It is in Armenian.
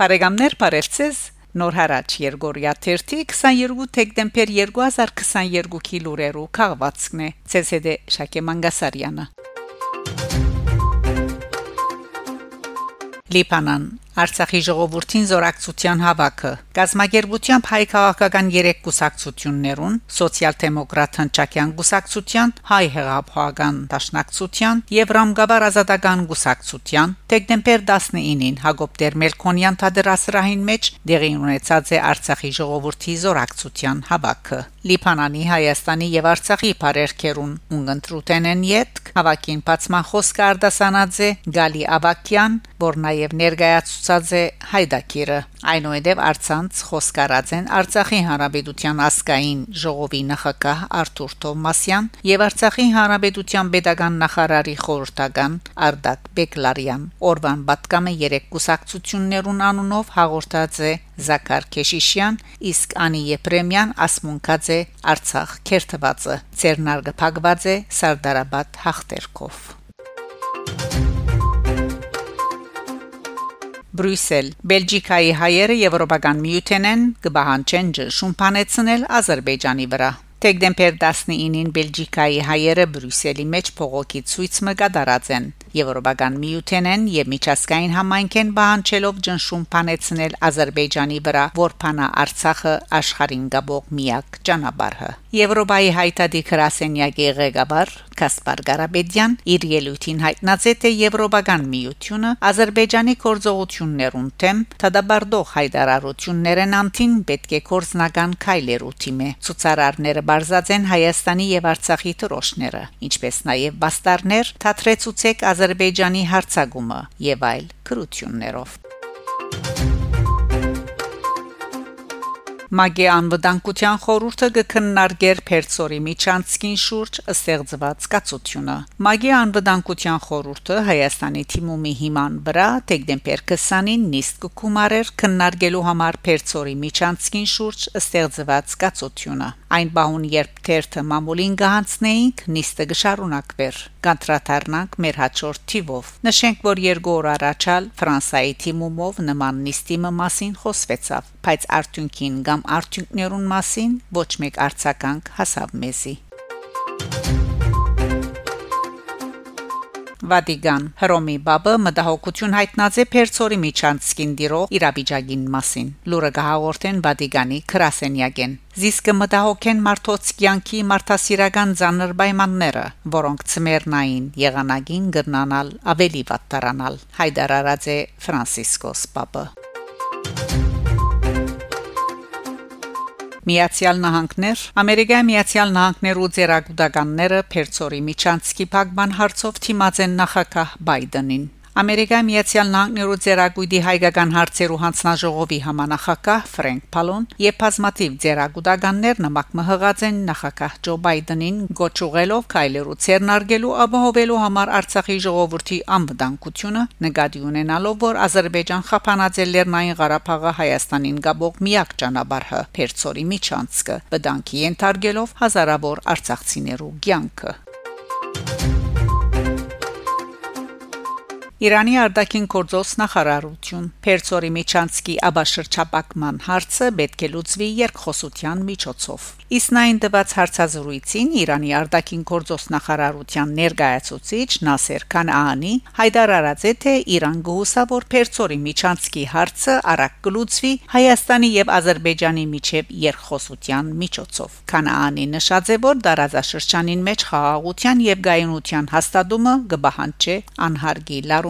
Բարեկամներ բարևձեզ Նոր հարաճ Երգորիա 1 22 դեկտեմբեր 2022-ի լուրերով քաղվածքն է ՑՍԴ Շակե Մանգասարյանը Լիբանան Արցախի ժողովրդին զորակցության հավաքը գազագերբությամբ հայ քաղաքական երեք կուսակցություններուն սոցիալ-դեմոկրատ հնչակյան կուսակցության հայ հեղափոխական դաշնակցության եւ ռամգաբար ազատական կուսակցության դեկտեմբեր 19-ին Հակոբ Տերմելքոնյան թադրասրահին մեջ դեղի ունեցած է Արցախի ժողովրդի զորակցության հավաքը Լիբանանի Հայաստանի եւ Արցախի բարերքերուն ունգընտրութեն յետ հավաքին բացման խոսքը արդասանած է Գալի Ավակյան որ նաեւ ներկայացուցած ստացած է հայդակիրը այնուհետև արցանց խոսկարած են Արցախի հանրապետության ասկային ժողովի նախակահ Արթուր Թովմասյան եւ Արցախի հանրապետության pedagogan նախարարի խորհրդական Արդակ Բեկլարյան Օրվան Բատկամը երեք կուսակցություններուն անունով հաղորդած է Զաքար Քեշիշյան իսկ Անի Եփրեմյան ասմունքած է Արցախ քերթվածը Ցերնարգը փակված է Սարդարաբադ հաղթերքով Բրյուսել Բելգիկայի հայերը եվրոպական միութեն են կբահանչեն շումփանեցնել Ադրբեջանի վրա Դեկտեմբեր 19-ին Բելգիկայի հայերը Բրյուսելի մեջ փողոքի ցույց մը կատարած են Եվրոպական միութենեն եւ միջազգային համայնքեն բանջելով ճնշում փանեցնել Ադրբեջանի վրա, որփանա Արցախը աշխարհին գաբող միակ ճանապարհը։ Եվրոպայի հայտարարի քրասենյակի ղեկավար Կասպար Գարաբեդյան իր ելույթին հայտնած է թե Եվրոպական միությունը Ադրբեջանի կորձողություններուն թեմ դադարդող հայտարարություններն անտին պետք է կորզնական քայլեր ուտիմե ցուցարարները բարձած են Հայաստանի եւ Արցախի դրոշները ինչպես նաեւ բաստարներ թատրեցուցեք Ադրբեջանի հարցագումը եւ այլ քրություններով Մագե անվտանգության խորհուրդը կքննարկեր Փերծորի Միչանցկին շուրջ ստեղծված կացությունը։ Մագե անվտանգության խորհուրդը Հայաստանի թիմումի հիման վրա դեկտեմբեր 20-ին նիստ կկումարեր քննարկելու համար Փերծորի Միչանցկին շուրջ ստեղծված կացությունը։ Այն բահուն երբ թերթը մամուլին գանցնեինք նիստը գշարունակվեր կընտրատարնանք մեր հաջորդ թիվով նշենք որ երկու օր առաջալ ֆրանսայի թիմումով նման նիստի մասին խոսվեցավ բայց արդյունքին կամ արդյունքներուն մասին ոչ մեկ արցականք հասավ մեզի Վատիկան Հռոմի բաբը մտահոգություն հայտնած է Պերցորի Միչանցկին դիրող Իրաբիջագին մասին լուրը գահորտեն Վատիկանի քրասենյակեն Զիսկը մտահոգեն մարդոց կյանքի մարդասիրական ցաներ պայմանները որոնք ծմերնային եղանակին գրնանալ ավելի վատտարանալ հայդարարած է Ֆրանցիսկոս Պապը Միացյալ Նահանգներ Ամերիկայի Միացյալ Նահանգներու ծերագուտականները Փերծորի Միչանցկի փակման հարցով թիմած են նախագահ Բայդենին Ամերիկայի Միացյալ Նահանգներու ծերագույդի հայկական հարցերու հանձնաժողովի համանախակահ Ֆրենկ Փալոն եւ բազմաթիվ ծերագուտականներ նամակ մհղած են նախակահ Ջո Բայդենին գոչուղելով քայլերու ցերնարգելու ապահովելու համար Արցախի ժողովրդի անվտանգությունը նկատի ունենալով որ Ադրբեջան խափանած է Լեռնային Ղարաբաղը Հայաստանին գաբող միակ ճանապարհը Փերծորի միջանցքը վտանգի ենթարկելով հազարավոր արցախցիներու կյանքը Իրանի արտաքին գործոս նախարարություն. Պերցորի Միչանսկի աբաշրջապակման հարցը պետք է լուծվի երկխոսության միջոցով։ Իսնային դված հարցազրույցին Իրանի արտաքին գործոս նախարարության ներկայացուցիչ Նասեր Քանանի հայտարարած է թե Իրան գուսավոր Պերցորի Միչանսկի հարցը արագ կլուծվի Հայաստանի եւ Ադրբեջանի միջև երկխոսության միջոցով։ Քանանի նշած է որ դարազաշրջանին մեջ խաղաղության եւ գայունության հաստատումը կբահանջի անհարգի լարու